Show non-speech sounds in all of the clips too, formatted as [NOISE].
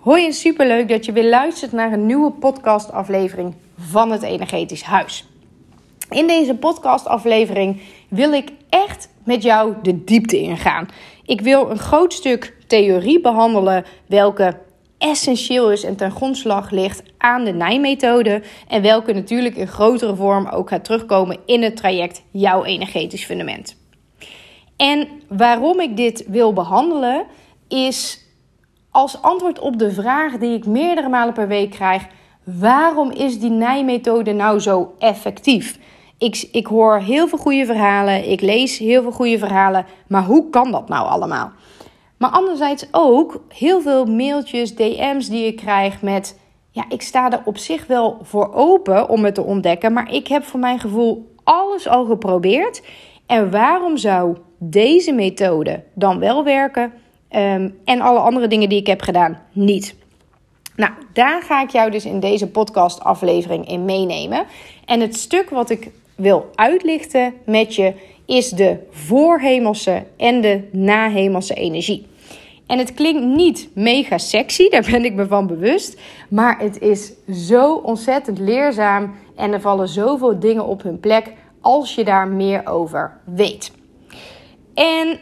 Hoi en superleuk dat je weer luistert naar een nieuwe podcastaflevering van het Energetisch Huis. In deze podcastaflevering wil ik echt met jou de diepte ingaan. Ik wil een groot stuk theorie behandelen welke essentieel is en ten grondslag ligt aan de nijmethode en welke natuurlijk in grotere vorm ook gaat terugkomen in het traject jouw energetisch fundament. En waarom ik dit wil behandelen is als antwoord op de vraag die ik meerdere malen per week krijg: waarom is die nijmethode nou zo effectief? Ik, ik hoor heel veel goede verhalen, ik lees heel veel goede verhalen, maar hoe kan dat nou allemaal? Maar anderzijds ook heel veel mailtjes, DM's die ik krijg met: ja, ik sta er op zich wel voor open om het te ontdekken, maar ik heb voor mijn gevoel alles al geprobeerd. En waarom zou deze methode dan wel werken Ehm, en alle andere dingen die ik heb gedaan niet. Nou, daar ga ik jou dus in deze podcast-aflevering in meenemen. En het stuk wat ik wil uitlichten met je is de voorhemelse en de nahemelse energie. En het klinkt niet mega sexy, daar ben ik me van bewust. Maar het is zo ontzettend leerzaam en er vallen zoveel dingen op hun plek als je daar meer over weet. En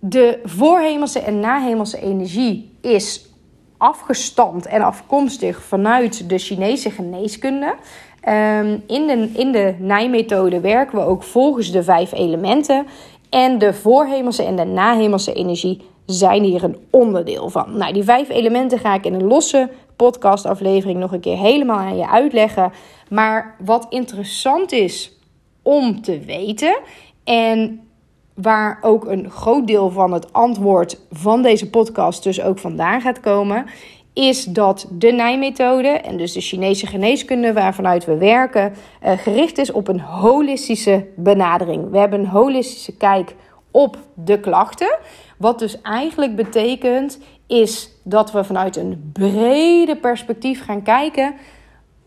de voorhemelse en nahemelse energie is afgestamd en afkomstig vanuit de Chinese geneeskunde. Ehm, in de, in de nijmethode werken we ook volgens de vijf elementen. En de voorhemelse en de nahemelse energie zijn hier een onderdeel van. Nou, die vijf elementen ga ik in een losse podcastaflevering nog een keer helemaal aan je uitleggen. Maar wat interessant is om te weten. En waar ook een groot deel van het antwoord van deze podcast dus ook vandaan gaat komen, is dat de Nijmethode en dus de Chinese geneeskunde waarvanuit we werken, uh, gericht is op een holistische benadering. We hebben een holistische kijk op de klachten. Wat dus eigenlijk betekent is dat we vanuit een brede perspectief gaan kijken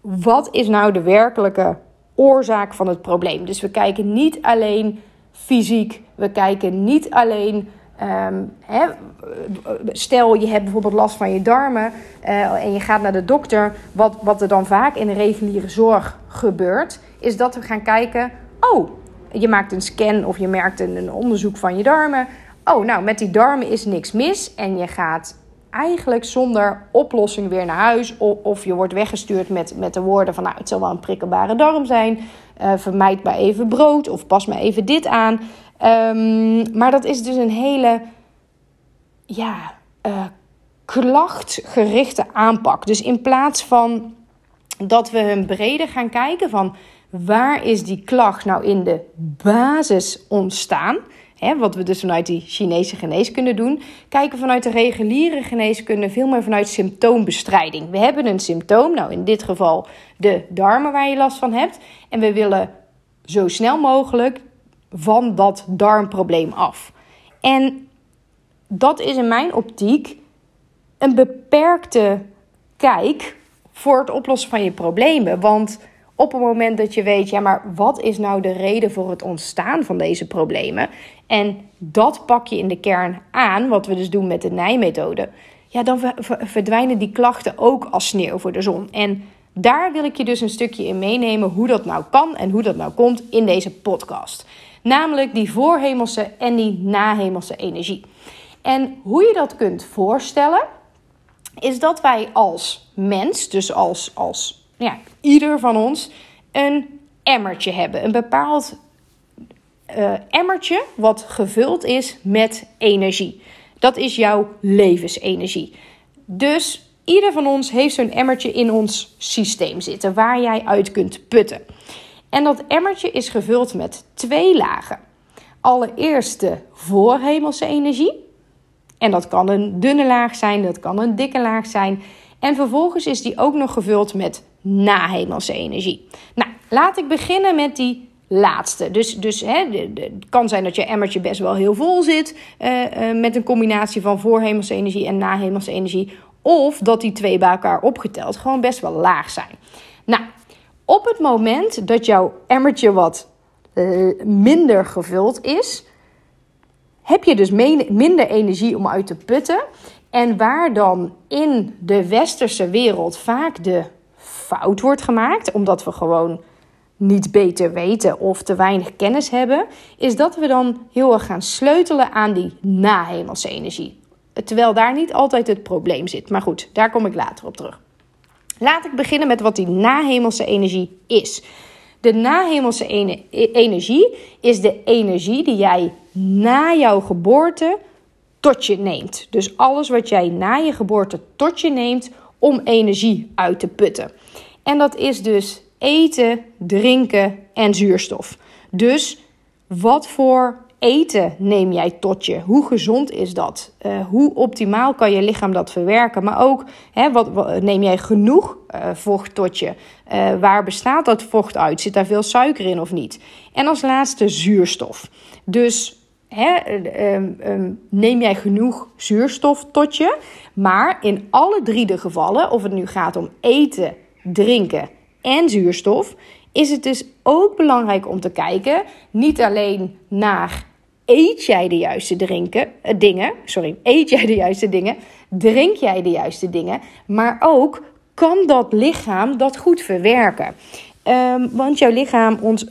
wat is nou de werkelijke oorzaak van het probleem. Dus we kijken niet alleen fysiek. We kijken niet alleen. Hè, stel je hebt bijvoorbeeld last van je darmen uh, en je gaat naar de dokter. Wat, wat er dan vaak in de reguliere zorg gebeurt, is dat we gaan kijken. Oh, je maakt een scan of je merkt een, een onderzoek van je darmen. Oh, nou, met die darmen is niks mis. En je gaat eigenlijk zonder oplossing weer naar huis. Of, of, je wordt weggestuurd met, met de woorden van... nou, het zal wel een prikkelbare darm zijn. Uh, vermijd maar even brood of pas maar even dit aan. Um, maar dat is dus een hele... ja, uh, klachtgerichte aanpak. Dus in plaats van dat we hun breder gaan kijken van... waar is die klacht nou in de basis ontstaan wat we dus vanuit die Chinese geneeskunde doen, kijken vanuit de reguliere geneeskunde veel meer vanuit symptoombestrijding. We hebben een symptoom, nou in dit geval de darmen waar je last van hebt, en we willen zo snel mogelijk van dat darmprobleem af. En dat is in mijn optiek een beperkte kijk voor het oplossen van je problemen. Want op het moment dat je weet, ja, maar wat is nou de reden voor het ontstaan van deze problemen? En dat pak je in de kern aan, wat we dus doen met de nijmethode. Ja, dan verdwijnen die klachten ook als sneeuw voor de zon. En daar wil ik je dus een stukje in meenemen hoe dat nou kan en hoe dat nou komt in deze podcast. Namelijk die voorhemelse en die nahemelse energie. En hoe je dat kunt voorstellen, is dat wij als mens, dus als, als ja, ieder van ons een emmertje hebben. Een bepaald uh, emmertje wat gevuld is met energie. Dat is jouw levensenergie. Dus ieder van ons heeft zo'n emmertje in ons systeem zitten waar jij uit kunt putten. En dat emmertje is gevuld met twee lagen. Allereerst de voorhemelse energie. En dat kan een dunne laag zijn, dat kan een dikke laag zijn. En vervolgens is die ook nog gevuld met nahemelse energie. Nou, laat ik beginnen met die laatste. Dus, dus hè, het kan zijn dat je emmertje best wel heel vol zit uh, uh, met een combinatie van voorhemelse energie en nahemelse energie. Of dat die twee bij elkaar opgeteld gewoon best wel laag zijn. Nou, op het moment dat jouw emmertje wat uh, minder gevuld is, heb je dus minder energie om uit te putten. En waar dan in de westerse wereld vaak de fout wordt gemaakt, omdat we gewoon niet beter weten of te weinig kennis hebben, is dat we dan heel erg gaan sleutelen aan die nahemelse energie. Terwijl daar niet altijd het probleem zit. Maar goed, daar kom ik later op terug. Laat ik beginnen met wat die nahemelse energie is. De nahemelse energie is de energie die jij na jouw geboorte tot je neemt. Dus alles wat jij na je geboorte tot je neemt om energie uit te putten. En dat is dus eten, drinken en zuurstof. Dus wat voor eten neem jij tot je? Hoe gezond is dat? Uh, hoe optimaal kan je lichaam dat verwerken? Maar ook, hè, wat, neem jij genoeg uh, vocht tot je? Uh, waar bestaat dat vocht uit? Zit daar veel suiker in of niet? En als laatste zuurstof. Dus um, um, neem jij genoeg zuurstof tot je? Maar in alle drie de gevallen, of het nu gaat om eten, drinken en zuurstof, is het dus ook belangrijk om te kijken, niet alleen naar eet jij de juiste drinken, uh, dingen, sorry, [LAUGHS] eet jij de juiste dingen, drink jij de juiste dingen, maar ook kan dat lichaam dat goed verwerken. Um, want jouw lichaam ons,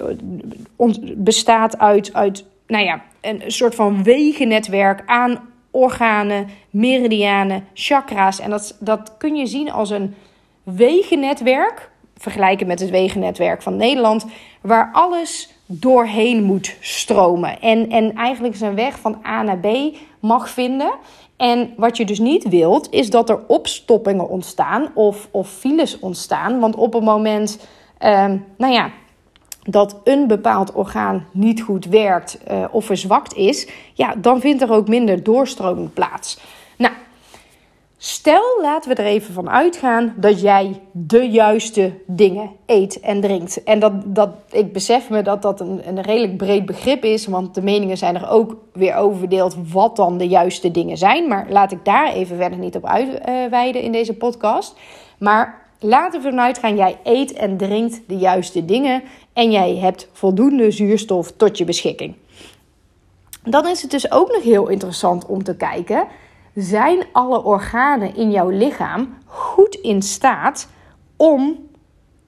ons bestaat uit, uit nou ja, een soort van wegennetwerk aan organen, meridianen, chakra's. En dat, dat kun je zien als een wegennetwerk, vergelijken met het wegennetwerk van Nederland, waar alles doorheen moet stromen. En, en eigenlijk zijn weg van A naar B mag vinden. En wat je dus niet wilt, is dat er opstoppingen ontstaan of, of files ontstaan. Want op een moment, uh, nou ja, dat een bepaald orgaan niet goed werkt uh, of verzwakt is, ja, dan vindt er ook minder doorstroming plaats. Nou, Stel, laten we er even van uitgaan dat jij de juiste dingen eet en drinkt. En dat, dat, ik besef me dat dat een, een redelijk breed begrip is, want de meningen zijn er ook weer over verdeeld wat dan de juiste dingen zijn. Maar laat ik daar even verder niet op uitweiden in deze podcast. Maar laten we ervan uitgaan, jij eet en drinkt de juiste dingen en jij hebt voldoende zuurstof tot je beschikking. Dan is het dus ook nog heel interessant om te kijken zijn alle organen in jouw lichaam goed in staat om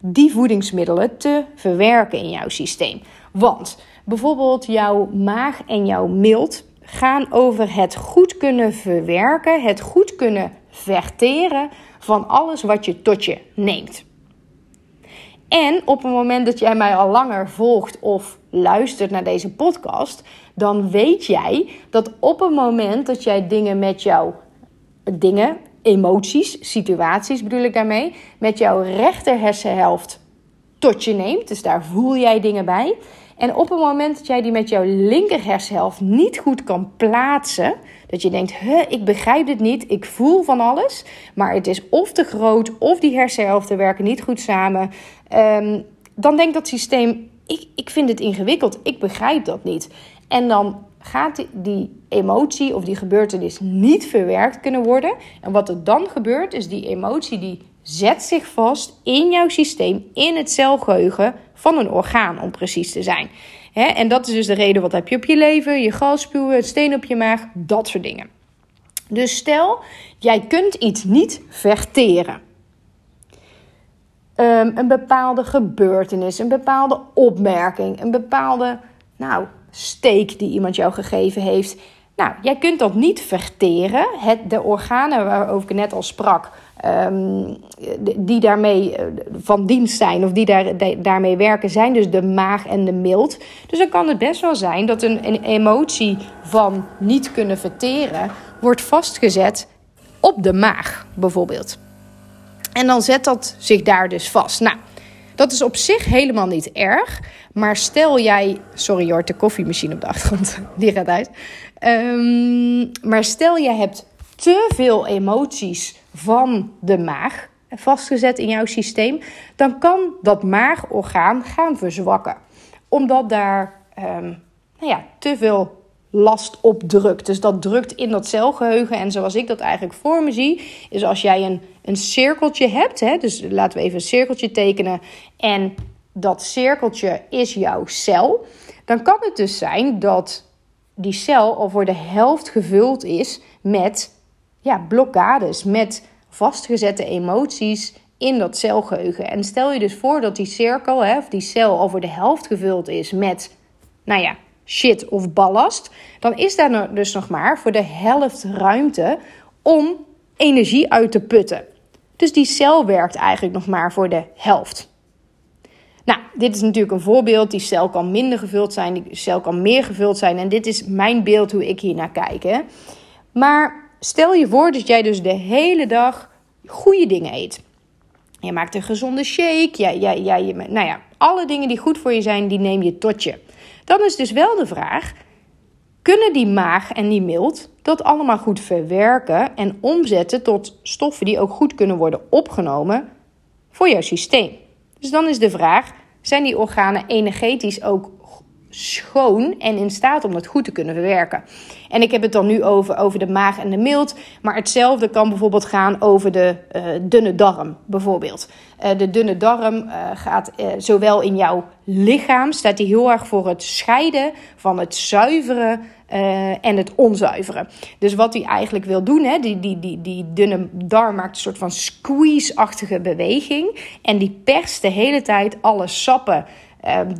die voedingsmiddelen te verwerken in jouw systeem. Want bijvoorbeeld jouw maag en jouw milt gaan over het goed kunnen verwerken, het goed kunnen verteren van alles wat je tot je neemt. En op het moment dat jij mij al langer volgt of luistert naar deze podcast, dan weet jij dat op het moment dat jij dingen met jouw dingen, emoties, situaties bedoel ik daarmee, met jouw rechter hersenhelft tot je neemt, dus daar voel jij dingen bij. En op het moment dat jij die met jouw linker hersenhelft niet goed kan plaatsen, dat je denkt, huh, ik begrijp dit niet, ik voel van alles, maar het is of te groot of die hersenhelften werken niet goed samen, um, dan denkt dat systeem, ik, ik vind het ingewikkeld, ik begrijp dat niet. En dan gaat die emotie of die gebeurtenis niet verwerkt kunnen worden. En wat er dan gebeurt, is die emotie die zet zich vast in jouw systeem, in het celgeheugen van een orgaan, om precies te zijn. en dat is dus de reden, wat heb je op je leven, je galspuwen, het steen op je maag, dat soort dingen. Dus stel, jij kunt iets niet verteren. Um, een bepaalde gebeurtenis, een bepaalde opmerking, een bepaalde nou, steek die iemand jou gegeven heeft. Nou, jij kunt dat niet verteren. Het, de organen waarover ik net al sprak, um, die daarmee eh, van dienst zijn of die daar, daarmee werken, zijn dus de maag en de mild. Dus dan kan het best wel zijn dat een, een emotie van niet kunnen verteren wordt vastgezet op de maag, bijvoorbeeld. En dan zet dat zich daar dus vast. Nou, dat is op zich helemaal niet erg. Maar stel jij. Sorry hoor, de koffiemachine op de achtergrond. [LAUGHS] Die gaat uit. Um, maar stel jij hebt te veel emoties van de maag vastgezet in jouw systeem. Dan kan dat maagorgaan gaan verzwakken. Omdat daar um, nou ja, te veel last op drukt. Dus dat drukt in dat celgeheugen. En zoals ik dat eigenlijk voor me zie, is als jij een, een cirkeltje hebt. Hè, dus laten we even een cirkeltje tekenen. En dat cirkeltje is jouw cel. Dan kan het dus zijn dat die cel al voor de helft gevuld is met ja, blokkades, met vastgezette emoties in dat celgeheugen. En stel je dus voor dat die cirkel, hè, of die cel, over de helft gevuld is met, nou ja, shit of ballast. Dan is daar dus nog maar voor de helft ruimte om energie uit te putten. Dus die cel werkt eigenlijk nog maar voor de helft. Nou, dit is natuurlijk een voorbeeld. Die cel kan minder gevuld zijn, die cel kan meer gevuld zijn. En dit is mijn beeld hoe ik hier naar kijk. Hè. Maar stel je voor dat jij dus de hele dag goede dingen eet. Je maakt een gezonde shake. Ja, ja, ja, nou ja, alle dingen die goed voor je zijn, die neem je tot je. Dan is dus wel de vraag: kunnen die maag en die mild dat allemaal goed verwerken en omzetten tot stoffen die ook goed kunnen worden opgenomen voor jouw systeem? Dus dan is de vraag: zijn die organen energetisch ook schoon en in staat om dat goed te kunnen verwerken. En ik heb het dan nu over, over de maag en de mild. Maar hetzelfde kan bijvoorbeeld gaan over de uh, dunne darm. Bijvoorbeeld. Uh, de dunne darm uh, gaat zowel in jouw lichaam, staat die heel erg voor het scheiden van het zuiveren en het onzuiveren. Dus wat hij eigenlijk wil doen, hè, die, die, die, die dunne darm maakt een soort van squeeze-achtige beweging. En die perst de hele tijd alle sappen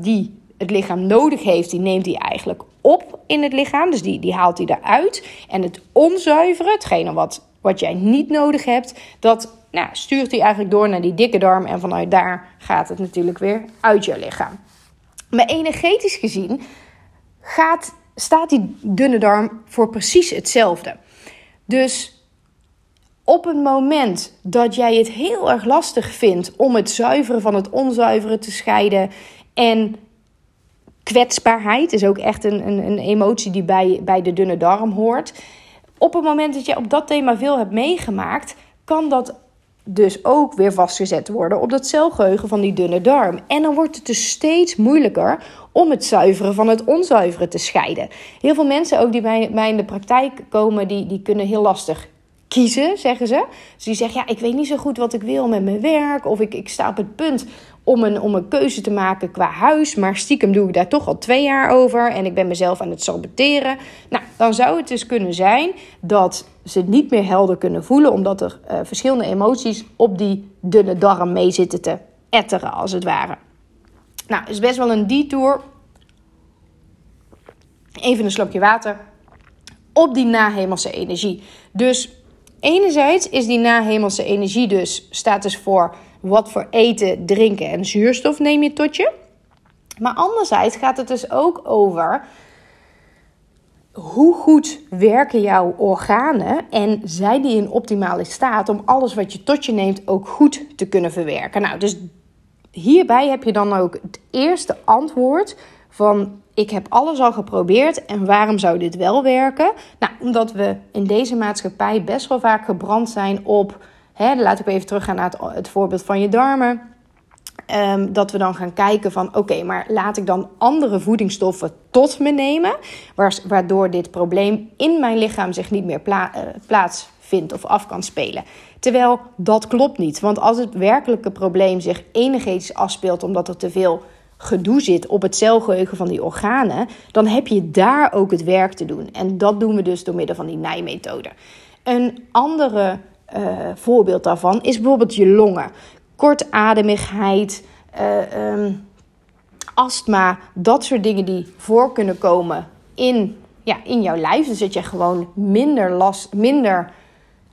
die het lichaam nodig heeft, die neemt hij eigenlijk op in het lichaam. Dus die, die haalt hij eruit. En het onzuivere, hetgene wat, wat jij niet nodig hebt, dat nou, stuurt hij eigenlijk door naar die dikke darm. En vanuit daar gaat het natuurlijk weer uit je lichaam. Maar energetisch gezien gaat, staat die dunne darm voor precies hetzelfde. Dus op het moment dat jij het heel erg lastig vindt om het zuiveren van het onzuivere te scheiden en kwetsbaarheid is ook echt een, een, een emotie die bij, bij de dunne darm hoort. Op het moment dat je op dat thema veel hebt meegemaakt, kan dat dus ook weer vastgezet worden op dat celgeheugen van die dunne darm. En dan wordt het dus steeds moeilijker om het zuiveren van het onzuivere te scheiden. Heel veel mensen ook die bij mij in de praktijk komen, die, die kunnen heel lastig kiezen, zeggen ze. Dus die zeggen, ja, ik weet niet zo goed wat ik wil met mijn werk. Of ik, ik sta op het punt om een, om een keuze te maken qua huis. Maar stiekem doe ik daar toch al twee jaar over. En ik ben mezelf aan het saboteren. Nou, dan zou het dus kunnen zijn dat ze het niet meer helder kunnen voelen. Omdat er uh, verschillende emoties op die dunne darm mee zitten te etteren, als het ware. Nou, is best wel een detour. Even een slokje water. Op die nahemelse energie. Dus enerzijds is die nahemelse energie dus, staat dus voor wat voor eten, drinken en zuurstof neem je tot je. Maar anderzijds gaat het dus ook over hoe goed werken jouw organen en zijn die in optimale staat om alles wat je tot je neemt ook goed te kunnen verwerken. Nou, dus hierbij heb je dan ook het eerste antwoord van ik heb alles al geprobeerd en waarom zou dit wel werken? Nou, omdat we in deze maatschappij best wel vaak gebrand zijn op Hè, laat ik even teruggaan naar het, het voorbeeld van je darmen. Um, dat we dan gaan kijken van oké, maar laat ik dan andere voedingsstoffen tot me nemen, waardoor dit probleem in mijn lichaam zich niet meer pla uh, plaatsvindt of af kan spelen. Terwijl dat klopt niet, want als het werkelijke probleem zich energetisch afspeelt omdat er te veel gedoe zit op het celgeheugen van die organen, dan heb je daar ook het werk te doen. En dat doen we dus door middel van die nijmethode. Een andere uh, voorbeeld daarvan is bijvoorbeeld je longen. Kortademigheid, uh, um, astma, dat soort dingen die voor kunnen komen in, ja, in jouw lijf. Dus dat je gewoon minder, last, minder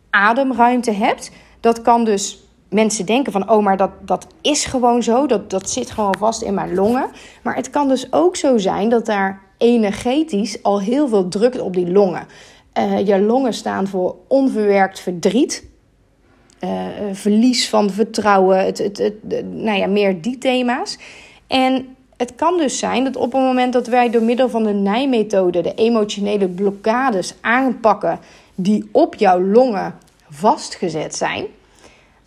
ademruimte hebt. Dat kan dus mensen denken van, oh, maar dat, dat is gewoon zo. Dat, dat zit gewoon vast in mijn longen. Maar het kan dus ook zo zijn dat daar energetisch al heel veel drukt op die longen. Uh, je longen staan voor onverwerkt verdriet. Uh, verlies van vertrouwen, het, het, het, nou ja, meer die thema's. En het kan dus zijn dat op het moment dat wij door middel van de nijmethode de emotionele blokkades aanpakken die op jouw longen vastgezet zijn,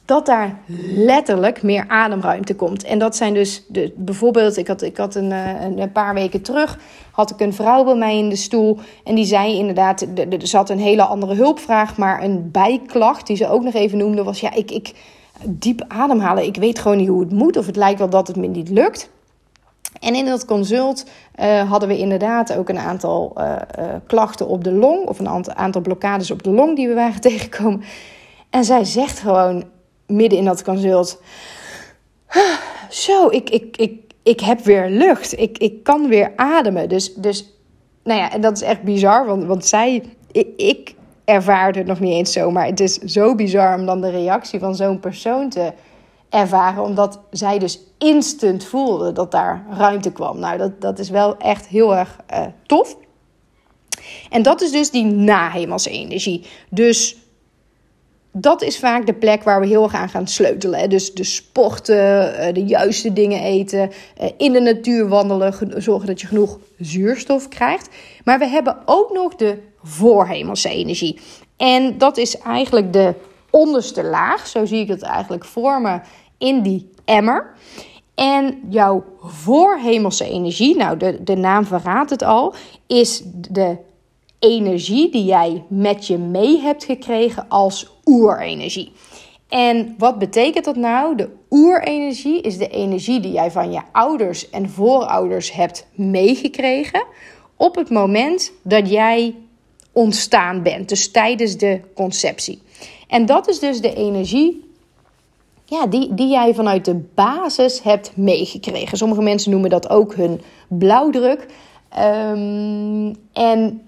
dat daar letterlijk meer ademruimte komt. En dat zijn dus de, bijvoorbeeld, ik had, ik had een, eh, een, een, paar weken terug, had ik een vrouw bij mij in de stoel. En die zei inderdaad, er zat een hele andere hulpvraag, maar een bijklacht die ze ook nog even noemde was, ja, ik, ik diep ademhalen, ik weet gewoon niet hoe het moet. Of het lijkt wel dat het me niet lukt. En in dat consult uh, hadden we inderdaad ook een aantal uh, klachten op de long, of een aantal blokkades op de long die we waren [LAUGHS] tegengekomen. En zij zegt gewoon midden in dat consult: Zo, ik, ik, ik, ik heb weer lucht. Ik, ik kan weer ademen. Dus, dus, nou ja, en dat is echt bizar, want, want zij, ik, ik ervaarde het nog niet eens zo, maar het is zo bizar om dan de reactie van zo'n persoon te ervaren, omdat zij dus instant voelde dat daar ruimte kwam. Nou, dat, dat is wel echt heel erg uh, tof. En dat is dus die nahemelse energie. Dus dat is vaak de plek waar we heel erg aan gaan sleutelen. Dus de sporten, eh, de juiste dingen eten, eh, in de natuur wandelen, zorgen dat je genoeg zuurstof krijgt. Maar we hebben ook nog de voorhemelse energie. En dat is eigenlijk de onderste laag. Zo zie ik het eigenlijk vormen in die emmer. En jouw voorhemelse energie, nou de, de naam verraadt het al, is de energie die jij met je mee hebt gekregen als oerenergie. En wat betekent dat nou? De oerenergie is de energie die jij van je ouders en voorouders hebt meegekregen op het moment dat jij ontstaan bent, dus tijdens de conceptie. En dat is dus de energie ja, die, die jij vanuit de basis hebt meegekregen. Sommige mensen noemen dat ook hun blauwdruk. Um, en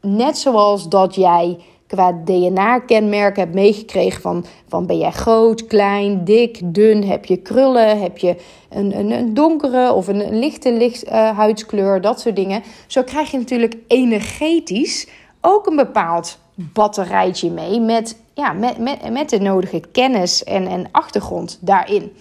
net zoals dat jij qua DNA-kenmerken hebt meegekregen van, van ben jij groot, klein, dik, dun, heb je krullen, heb je een, een, een donkere of een, lichte licht, uh, huidskleur, dat soort dingen. Zo krijg je natuurlijk energetisch ook een bepaald batterijtje mee met, ja, met, met, met de nodige kennis en, en achtergrond daarin.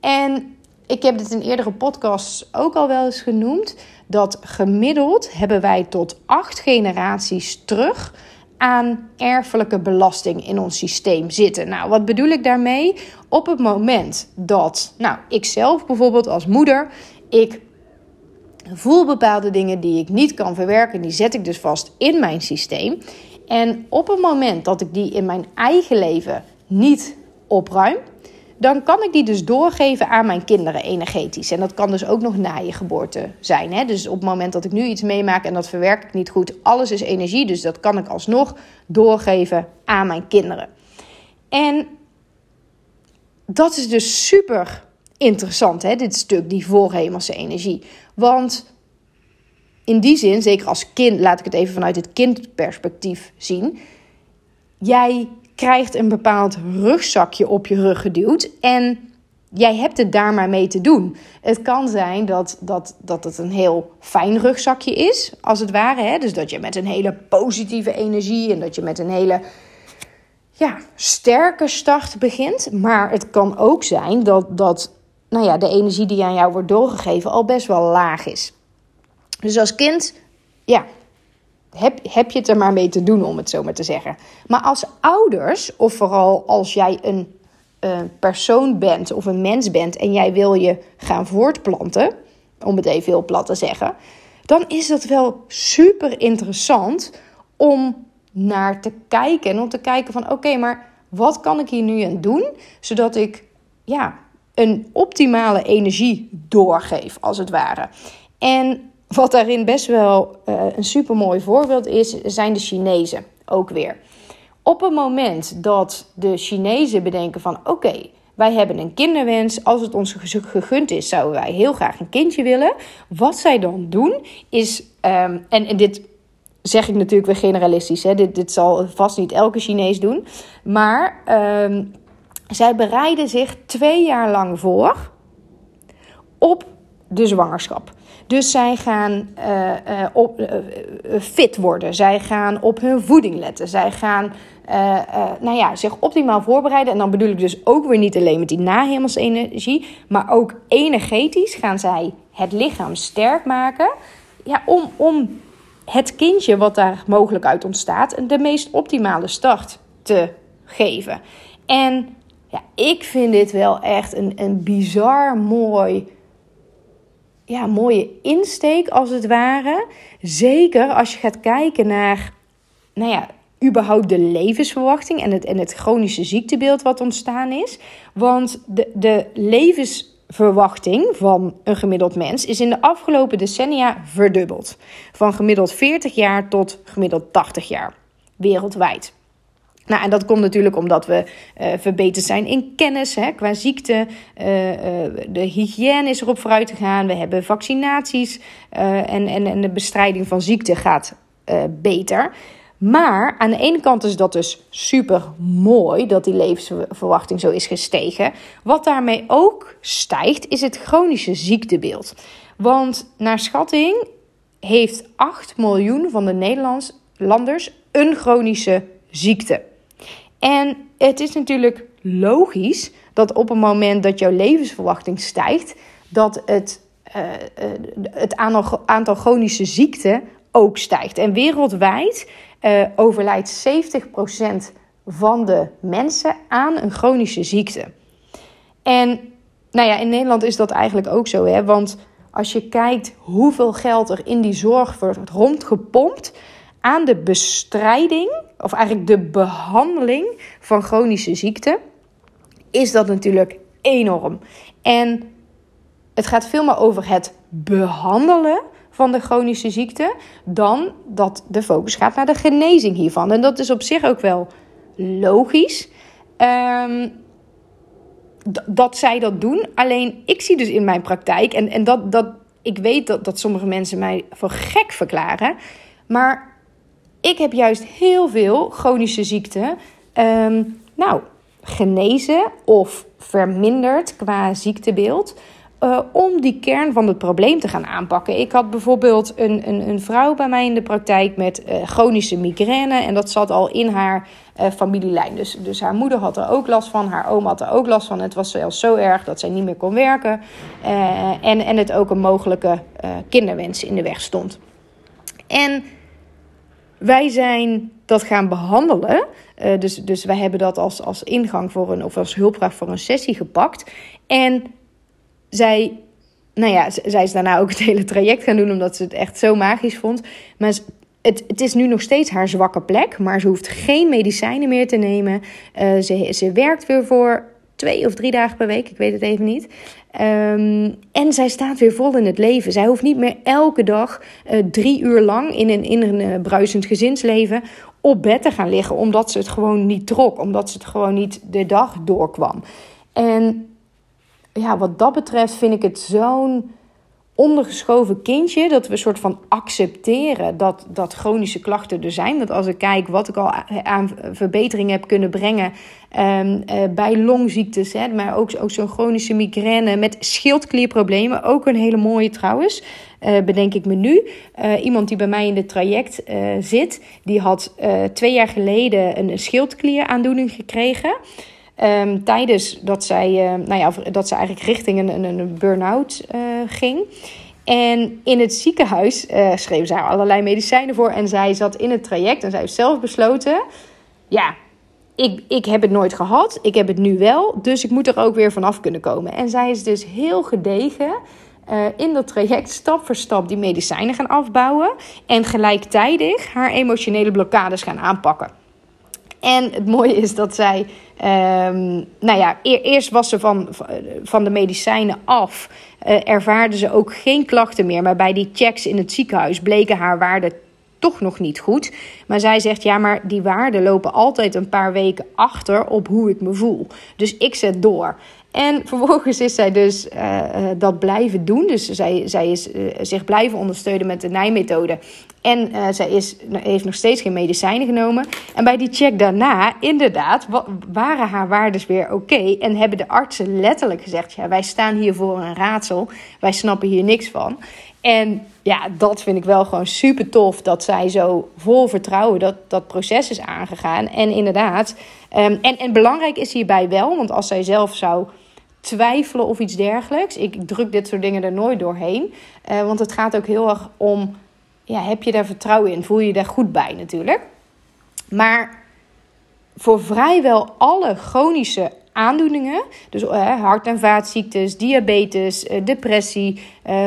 En ik heb dit in eerdere podcasts ook al wel eens genoemd. Dat gemiddeld hebben wij tot acht generaties terug aan erfelijke belasting in ons systeem zitten. Nou, wat bedoel ik daarmee? Op het moment dat, nou, ik zelf bijvoorbeeld als moeder, ik voel bepaalde dingen die ik niet kan verwerken, die zet ik dus vast in mijn systeem. En op het moment dat ik die in mijn eigen leven niet opruim, dan kan ik die dus doorgeven aan mijn kinderen energetisch. En dat kan dus ook nog na je geboorte zijn. Hè? Dus op het moment dat ik nu iets meemaak en dat verwerk ik niet goed, alles is energie, dus dat kan ik alsnog doorgeven aan mijn kinderen. En dat is dus super interessant, hè? dit stuk, die voorhemelse energie. Want in die zin, zeker als kind, laat ik het even vanuit het kindperspectief zien. Jij krijgt een bepaald rugzakje op je rug geduwd en jij hebt het daar maar mee te doen. Het kan zijn dat, dat, dat het een heel fijn rugzakje is, als het ware. Hè? Dus dat je met een hele positieve energie en dat je met een hele ja, sterke start begint. Maar het kan ook zijn dat, dat nou ja, de energie die aan jou wordt doorgegeven al best wel laag is. Dus als kind, ja, heb, heb je het er maar mee te doen, om het zo maar te zeggen. Maar als ouders, of vooral als jij een uh, persoon bent of een mens bent en jij wil je gaan voortplanten, om het even heel plat te zeggen, dan is dat wel super interessant om naar te kijken. En om te kijken van oké, maar wat kan ik hier nu aan doen, zodat ik ja, een optimale energie doorgeef, als het ware. En wat daarin best wel uh, een super mooi voorbeeld is, zijn de Chinezen ook weer. Op het moment dat de Chinezen bedenken van oké, wij hebben een kinderwens, als het ons gegund is, zouden wij heel graag een kindje willen. Wat zij dan doen is, um, en, dit zeg ik natuurlijk weer generalistisch, hè? Dit, dit zal vast niet elke Chinees doen, maar um, zij bereiden zich twee jaar lang voor op de zwangerschap. Dus zij gaan uh, uh, op, uh, fit worden. Zij gaan op hun voeding letten. Zij gaan nou ja, zich optimaal voorbereiden. En dan bedoel ik dus ook weer niet alleen met die nahemelsenergie, maar ook energetisch gaan zij het lichaam sterk maken. Ja, om, om het kindje wat daar mogelijk uit ontstaat, de meest optimale start te geven. En ja, ik vind dit wel echt een, een bizar mooi ja, mooie insteek als het ware. Zeker als je gaat kijken naar, nou ja, überhaupt de levensverwachting en het, en het chronische ziektebeeld wat ontstaan is. Want de, de levens levensverwachting van een gemiddeld mens is in de afgelopen decennia verdubbeld. Van gemiddeld 40 jaar tot gemiddeld 80 jaar wereldwijd. Nou, en dat komt natuurlijk omdat we uh, verbeterd zijn in kennis hè, qua ziekte. Uh, uh, de hygiëne is erop vooruit gegaan. We hebben vaccinaties en, en, en de bestrijding van ziekte gaat beter. Maar aan de ene kant is dat dus super mooi dat die levensverwachting zo is gestegen. Wat daarmee ook stijgt, is het chronische ziektebeeld. Want naar schatting heeft 8 miljoen van de Nederlanders een chronische ziekte. En het is natuurlijk logisch dat op het moment dat jouw levensverwachting stijgt, dat het, uh, het aantal, chronische ziekten ook stijgt. En wereldwijd uh, overlijdt 70% van de mensen aan een chronische ziekte. En nou ja, in Nederland is dat eigenlijk ook zo, hè? want als je kijkt hoeveel geld er in die zorg wordt rondgepompt aan de bestrijding, of eigenlijk de behandeling van chronische ziekten, is dat natuurlijk enorm. En het gaat veel meer over het behandelen van de chronische ziekte, dan dat de focus gaat naar de genezing hiervan. En dat is op zich ook wel logisch. Um, dat zij dat doen. Alleen ik zie dus in mijn praktijk, en, en dat, dat, ik weet dat, dat sommige mensen mij voor gek verklaren. Maar ik heb juist heel veel chronische ziekten. Um, nou, genezen of verminderd qua ziektebeeld. Uh, om die kern van het probleem te gaan aanpakken. Ik had bijvoorbeeld een, een, een vrouw bij mij in de praktijk met uh, chronische migraine. En dat zat al in haar uh, familielijn. Dus, dus haar moeder had er ook last van, haar oom had er ook last van. Het was zelfs zo erg dat zij niet meer kon werken. en, en het ook een mogelijke kinderwens in de weg stond. En wij zijn dat gaan behandelen. dus, dus wij hebben dat als, als ingang voor een, of als hulpvraag voor een sessie gepakt. En zij, nou ja, zij is daarna ook het hele traject gaan doen, omdat ze het echt zo magisch vond. Maar het, het is nu nog steeds haar zwakke plek, maar ze hoeft geen medicijnen meer te nemen. Uh, ze, ze werkt weer voor twee of drie dagen per week, ik weet het even niet. Um, en zij staat weer vol in het leven. Zij hoeft niet meer elke dag uh, drie uur lang in een, in uh, bruisend gezinsleven op bed te gaan liggen, omdat ze het gewoon niet trok, omdat ze het gewoon niet de dag doorkwam. En ja, wat dat betreft vind ik het zo'n ondergeschoven kindje dat we een soort van accepteren dat, dat chronische klachten er zijn. Want als ik kijk wat ik al aan verbetering heb kunnen brengen um, uh, bij longziektes, hè, maar ook, ook zo'n chronische migraine met schildklierproblemen, ook een hele mooie trouwens. Uh, bedenk ik me nu. Uh, iemand die bij mij in het traject zit, die had twee jaar geleden een schildklieraandoening gekregen. Um, tijdens dat zij, uh, nou ja, dat ze eigenlijk richting een, een, burn-out uh, ging. En in het ziekenhuis uh, schreef zij allerlei medicijnen voor. En zij zat in het traject en zij heeft zelf besloten: ja, ik, ik heb het nooit gehad. Ik heb het nu wel. Dus ik moet er ook weer vanaf kunnen komen. En zij is dus heel gedegen. In dat traject stap voor stap die medicijnen gaan afbouwen. En gelijktijdig haar emotionele blokkades gaan aanpakken. En het mooie is dat zij, um, nou ja, eerst was ze van, van de medicijnen af. Uh, ervaarde ze ook geen klachten meer. Maar bij die checks in het ziekenhuis bleken haar waarden toch nog niet goed. Maar zij zegt, ja, maar die waarden lopen altijd een paar weken achter op hoe ik me voel. Dus ik zet door. En vervolgens is zij dus uh, dat blijven doen. Dus zij, zij is uh, zich blijven ondersteunen met de Nijmethode. En zij is, heeft nog steeds geen medicijnen genomen. En bij die check daarna, inderdaad, waren haar waardes weer oké. En hebben de artsen letterlijk gezegd: ja, wij staan hier voor een raadsel. Wij snappen hier niks van. En ja, dat vind ik wel gewoon super tof dat zij zo vol vertrouwen dat dat proces is aangegaan. En inderdaad, um, en, en belangrijk is hierbij wel, want als zij zelf zou twijfelen of iets dergelijks, ik druk dit soort dingen er nooit doorheen. Uh, want het gaat ook heel erg om ja, heb je daar vertrouwen in? Voel je je daar goed bij natuurlijk? Maar voor vrijwel alle chronische aandoeningen, dus uh, hart- en vaatziektes, diabetes, uh, depressie,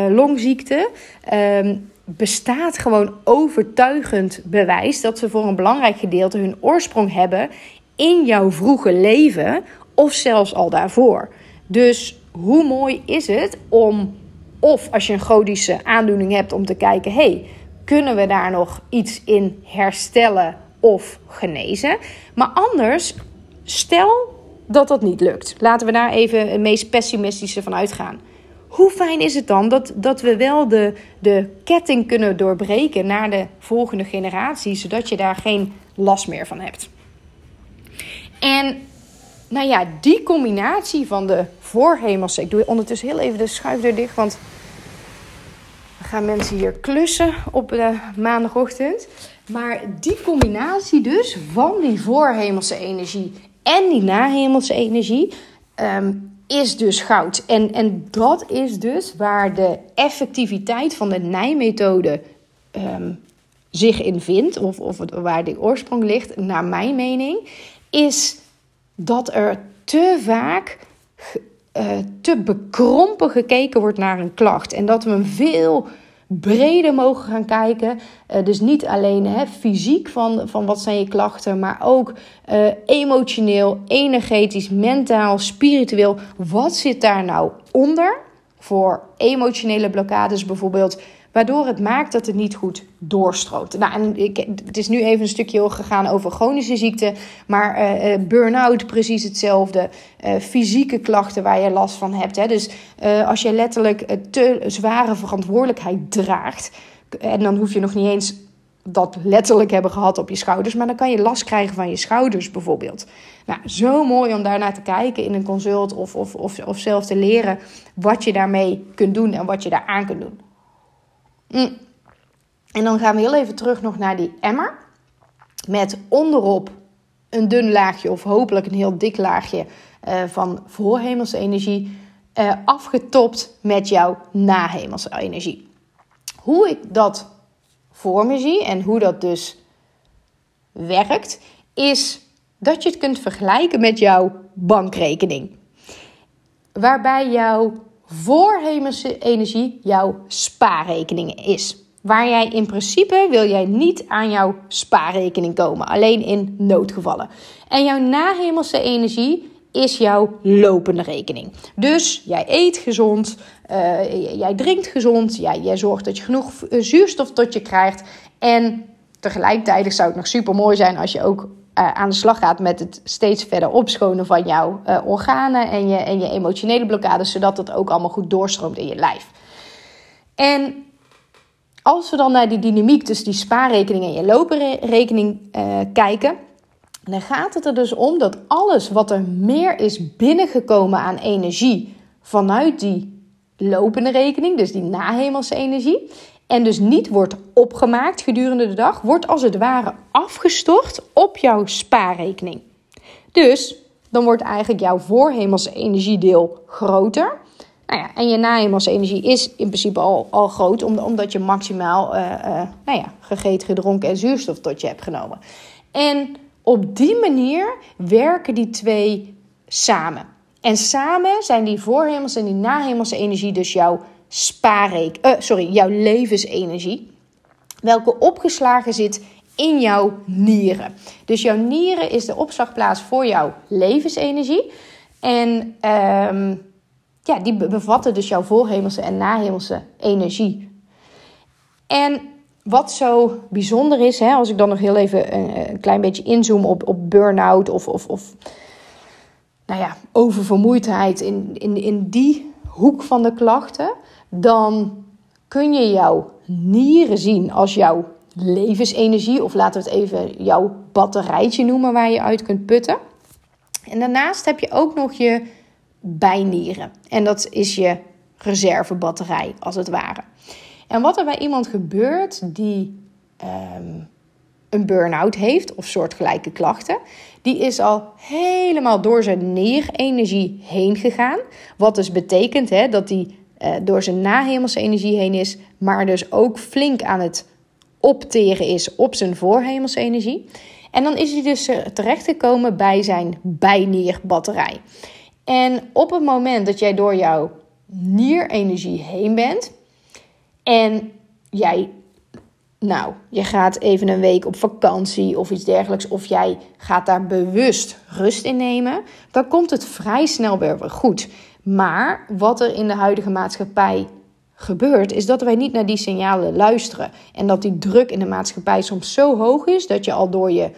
longziekte, ehm, bestaat gewoon overtuigend bewijs dat ze voor een belangrijk gedeelte hun oorsprong hebben in jouw vroege leven of zelfs al daarvoor. Dus hoe mooi is het om, of als je een chronische aandoening hebt, om te kijken: hey, kunnen we daar nog iets in herstellen of genezen? Maar anders, stel dat dat niet lukt. Laten we daar even het meest pessimistische van uitgaan. Hoe fijn is het dan dat, dat we wel de, de ketting kunnen doorbreken naar de volgende generatie, zodat je daar geen last meer van hebt? En nou ja, die combinatie van de voorhemelse. Ik doe ondertussen heel even de schuifdeur dicht, want we gaan mensen hier klussen op de maandagochtend. Maar die combinatie dus van die voorhemelse energie en die nahemelse energie ehm, is dus goud. En, en dat is dus waar de effectiviteit van de nijmethode ehm, zich in vindt, of, of waar de oorsprong ligt, naar mijn mening, is dat er te vaak uh, te bekrompen gekeken wordt naar een klacht. En dat we een veel breder mogen gaan kijken. Uh, dus niet alleen hè, fysiek van, van wat zijn je klachten, maar ook uh, emotioneel, energetisch, mentaal, spiritueel. Wat zit daar nou onder? Voor emotionele blokkades bijvoorbeeld waardoor het maakt dat het niet goed doorstroomt. Nou, en het is nu even een stukje gegaan over chronische ziekte, maar uh, burn-out precies hetzelfde. Uh, fysieke klachten waar je last van hebt. Hè. Dus als je letterlijk te zware verantwoordelijkheid draagt, en dan hoef je nog niet eens dat letterlijk hebben gehad op je schouders, maar dan kan je last krijgen van je schouders bijvoorbeeld. Nou, zo mooi om daarnaar te kijken in een consult of, of, of, of zelf te leren wat je daarmee kunt doen en wat je daar aan kunt doen. Mm. En dan gaan we heel even terug nog naar die emmer. Met onderop een dun laagje of hopelijk een heel dik laagje uh, van voorhemelse energie. Uh, afgetopt met jouw nahemelse energie. Hoe ik dat voor me zie en hoe dat dus werkt, is dat je het kunt vergelijken met jouw bankrekening. Waarbij jouw voorhemelse energie jouw spaarrekening is. Waar jij in principe wil jij niet aan jouw spaarrekening komen, alleen in noodgevallen. En jouw nahemelse energie is jouw lopende rekening. Dus jij eet gezond, uh, jij drinkt gezond, jij, jij zorgt dat je genoeg zuurstof tot je krijgt. En tegelijkertijd zou het nog super mooi zijn als je ook uh, aan de slag gaat met het steeds verder opschonen van jouw uh, organen en je, en je emotionele blokkades, zodat het ook allemaal goed doorstroomt in je lijf. En als we dan naar die dynamiek tussen die spaarrekening en je looprekening uh, kijken, dan gaat het er dus om dat alles wat er meer is binnengekomen aan energie vanuit die lopende rekening, dus die nahemelse energie, en dus niet wordt opgemaakt gedurende de dag, wordt als het ware afgestort op jouw spaarrekening. Dus dan wordt eigenlijk jouw voorhemelse energiedeel groter. Nou ja, en je nahemelse energie is in principe al, al groot, omdat je maximaal uh, nou ja, gegeten, gedronken en zuurstof tot je hebt genomen. En op die manier werken die twee samen. En samen zijn die voorhemelse en die nahemelse energie dus jouw spaarreek, uh, sorry, jouw levensenergie, welke opgeslagen zit in jouw nieren. Dus jouw nieren is de opslagplaats voor jouw levensenergie. En um, ja, die bevatten dus jouw voorhemelse en nahemelse energie. En wat zo bijzonder is, hè, als ik dan nog heel even een, een klein beetje inzoom op, op burn-out of, of, of nou ja, oververmoeidheid in, in, in die hoek van de klachten, dan kun je jouw nieren zien als jouw levensenergie, of laten we het even jouw batterijtje noemen waar je uit kunt putten. En daarnaast heb je ook nog je bijnieren. En dat is je reservebatterij, als het ware. En wat er bij iemand gebeurt die um, een burn-out heeft of soortgelijke klachten, die is al helemaal door zijn nierenergie heen gegaan. Wat dus betekent hè, dat die uh, door zijn nahemelse energie heen is, maar dus ook flink aan het opteren is op zijn voorhemelse energie. En dan is hij dus eh, terechtgekomen bij zijn bijnierbatterij. En op het moment dat jij door jouw nierenergie heen bent en jij nou, je gaat even een week op vakantie of iets dergelijks, of jij gaat daar bewust rust in nemen, dan komt het vrij snel weer goed. Maar wat er in de huidige maatschappij gebeurt, is dat wij niet naar die signalen luisteren. En dat die druk in de maatschappij soms zo hoog is dat je al door je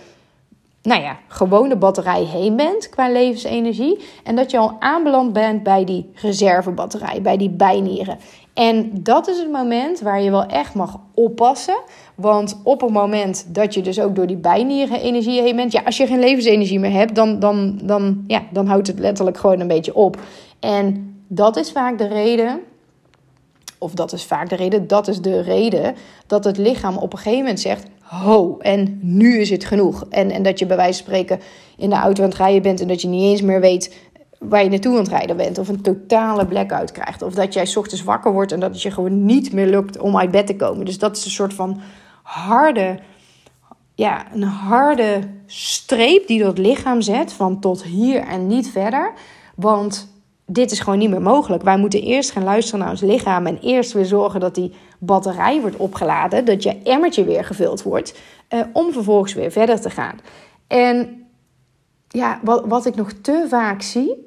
nou ja, gewone batterij heen bent qua levensenergie. En dat je al aanbeland bent bij die reservebatterij, bij die bijnieren. En dat is het moment waar je wel echt mag oppassen. Want op het moment dat je dus ook door die bijnieren energie heen bent. Ja, als je geen levensenergie meer hebt, dan, dan, dan, ja, dan houdt het letterlijk gewoon een beetje op. En dat is vaak de reden. Of dat is vaak de reden, dat is de reden dat het lichaam op een gegeven moment zegt: Ho, en nu is het genoeg. En, en dat je bij wijze van spreken in de auto aan het rijden bent en dat je niet eens meer weet waar je naartoe aan het rijden bent. Of een totale blackout krijgt. Of dat jij s ochtends wakker wordt en dat het je gewoon niet meer lukt om uit bed te komen. Dus dat is een soort van harde, ja, een harde streep die dat lichaam zet van tot hier en niet verder. Want dit is gewoon niet meer mogelijk. Wij moeten eerst gaan luisteren naar ons lichaam en eerst weer zorgen dat die batterij wordt opgeladen, dat je emmertje weer gevuld wordt, uh, om vervolgens weer verder te gaan. En ja, wat, wat ik nog te vaak zie,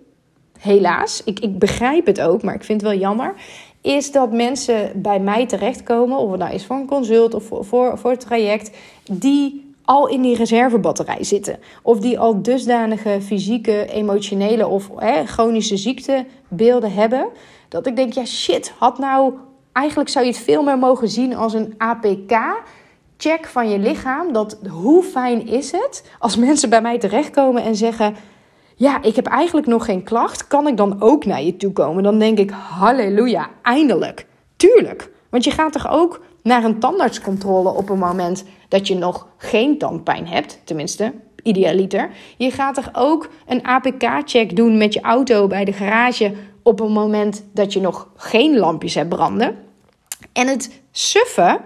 helaas, ik, ik begrijp het ook, maar ik vind het wel jammer, is dat mensen bij mij terechtkomen, of het nou is voor een consult of voor, voor, voor het traject, die al in die reservebatterij zitten. Of die al dusdanige fysieke, emotionele of hè, chronische ziektebeelden hebben. Dat ik denk, ja shit, had nou... Eigenlijk zou je het veel meer mogen zien als een APK check van je lichaam. Dat hoe fijn is het als [LAUGHS] mensen bij mij terechtkomen en zeggen: Ja, ik heb eigenlijk nog geen klacht. Kan ik dan ook naar je toe komen? Dan denk ik: Halleluja, eindelijk. Tuurlijk. Want je gaat toch ook naar een tandartscontrole op een moment dat je nog geen tandpijn hebt. Tenminste, idealiter. Je gaat toch ook een APK-check doen met je auto bij de garage op een moment dat je nog geen lampjes hebt branden. En het suffe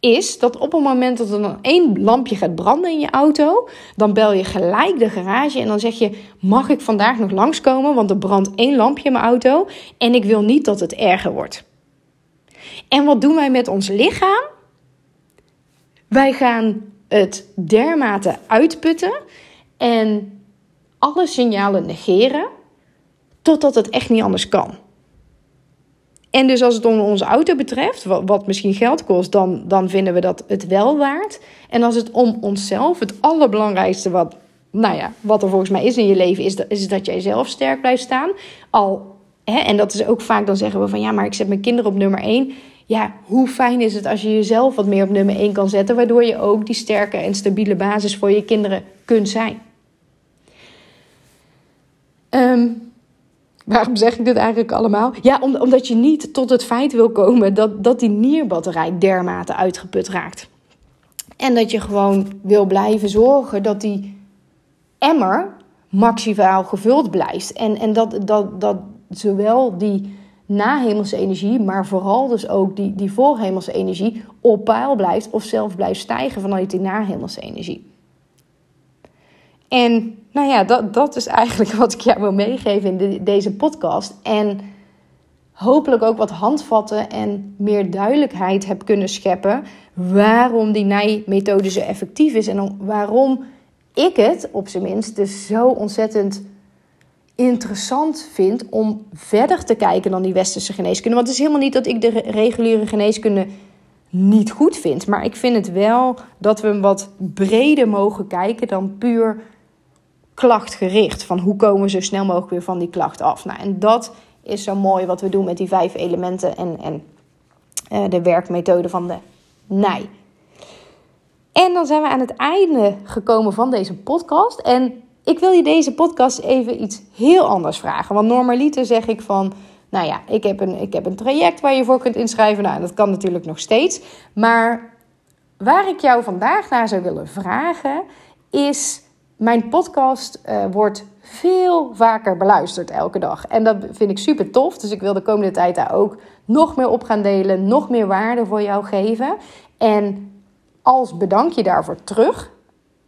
is dat op het moment dat er dan één lampje gaat branden in je auto, dan bel je gelijk de garage en dan zeg je: Mag ik vandaag nog langskomen? Want er brandt één lampje in mijn auto en ik wil niet dat het erger wordt. En wat doen wij met ons lichaam? Wij gaan het dermate uitputten en alle signalen negeren totdat het echt niet anders kan. En dus als het om onze auto betreft, wat, misschien geld kost, dan, dan vinden we dat het wel waard. En als het om onszelf, het allerbelangrijkste wat, nou ja, wat er volgens mij is in je leven, is dat, is dat jij zelf sterk blijft staan. Al, hè, en dat is ook vaak, dan zeggen we van ja, maar ik zet mijn kinderen op nummer 1 ja, hoe fijn is het als je jezelf wat meer op nummer 1 kan zetten, waardoor je ook die sterke en stabiele basis voor je kinderen kunt zijn. Ehm, waarom zeg ik dit eigenlijk allemaal? Ja, omdat je niet tot het feit wil komen dat, dat die nierbatterij dermate uitgeput raakt. En dat je gewoon wil blijven zorgen dat die emmer maximaal gevuld blijft. En, en dat, dat, dat zowel die na-hemelse energie, maar vooral dus ook die, die voorhemelse energie op peil blijft of zelf blijft stijgen vanuit die na-hemelse energie. En nou ja, dat, dat is eigenlijk [LAUGHS] wat ik jou wil meegeven in deze podcast. En hopelijk ook wat handvatten en meer duidelijkheid heb kunnen scheppen waarom die nij-methode zo effectief is en waarom ik het op zijn minst dus zo ontzettend interessant vind om verder te kijken dan die westerse geneeskunde. Want het is helemaal niet dat ik de reguliere geneeskunde niet goed vind. Maar ik vind het wel dat we wat breder mogen kijken dan puur klachtgericht. Van hoe komen we zo snel mogelijk weer van die klacht af. Nou, en dat is zo mooi wat we doen met die vijf elementen en, en uh, de werkmethode van de NIJ. En dan zijn we aan het einde gekomen van deze podcast. En ik wil je deze podcast even iets heel anders vragen. Want normaliter zeg ik van, nou ja, ik heb een, ik heb een traject waar je voor kunt inschrijven. Nou, dat kan natuurlijk nog steeds. Maar waar ik jou vandaag naar zou willen vragen, is mijn podcast uh, wordt veel vaker beluisterd elke dag. En dat vind ik super tof. Dus ik wil de komende tijd daar ook nog meer op gaan delen, nog meer waarde voor jou geven. En als bedankje daarvoor terug,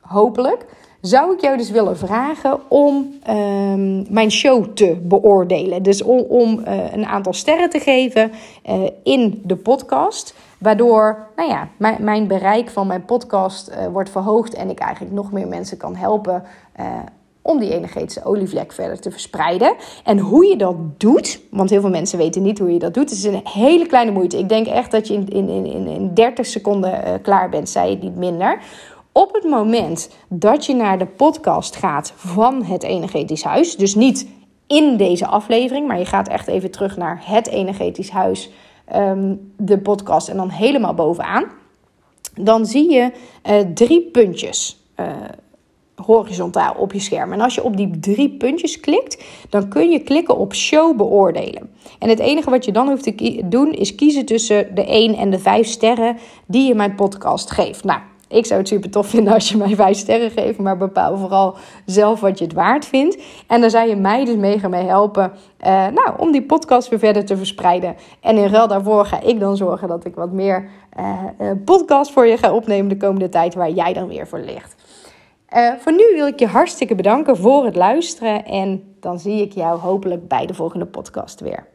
hopelijk zou ik jou dus willen vragen om ehm, mijn show te beoordelen. Dus om, uh, een aantal sterren te geven uh, in de podcast. Waardoor nou ja, mijn, mijn bereik van mijn podcast uh, wordt verhoogd en ik eigenlijk nog meer mensen kan helpen uh, om die energetische olievlek verder te verspreiden. En hoe je dat doet, want heel veel mensen weten niet hoe je dat doet. Het is een hele kleine moeite. Ik denk echt dat je in, in, in, in 30 seconden uh, klaar bent, zei je niet minder. Op het moment dat je naar de podcast gaat van het energetisch huis, dus niet in deze aflevering, maar je gaat echt even terug naar het energetisch huis, um, de podcast en dan helemaal bovenaan, dan zie je uh, drie puntjes. Uh, horizontaal op je scherm. En als je op die drie puntjes klikt, dan kun je klikken op show beoordelen. En het enige wat je dan hoeft te doen is kiezen tussen de 1 en de 5 sterren die je mijn podcast geeft. Nou, ik zou het super tof vinden als je mij 5 sterren geeft, maar bepaal vooral zelf wat je het waard vindt. En dan zou je mij dus mega mee helpen uh, nou, om die podcast weer verder te verspreiden. En in ruil daarvoor ga ik dan zorgen dat ik wat meer uh, podcast voor je ga opnemen de komende tijd waar jij dan weer voor ligt. Voor nu wil ik je hartstikke bedanken voor het luisteren en dan zie ik jou hopelijk bij de volgende podcast weer.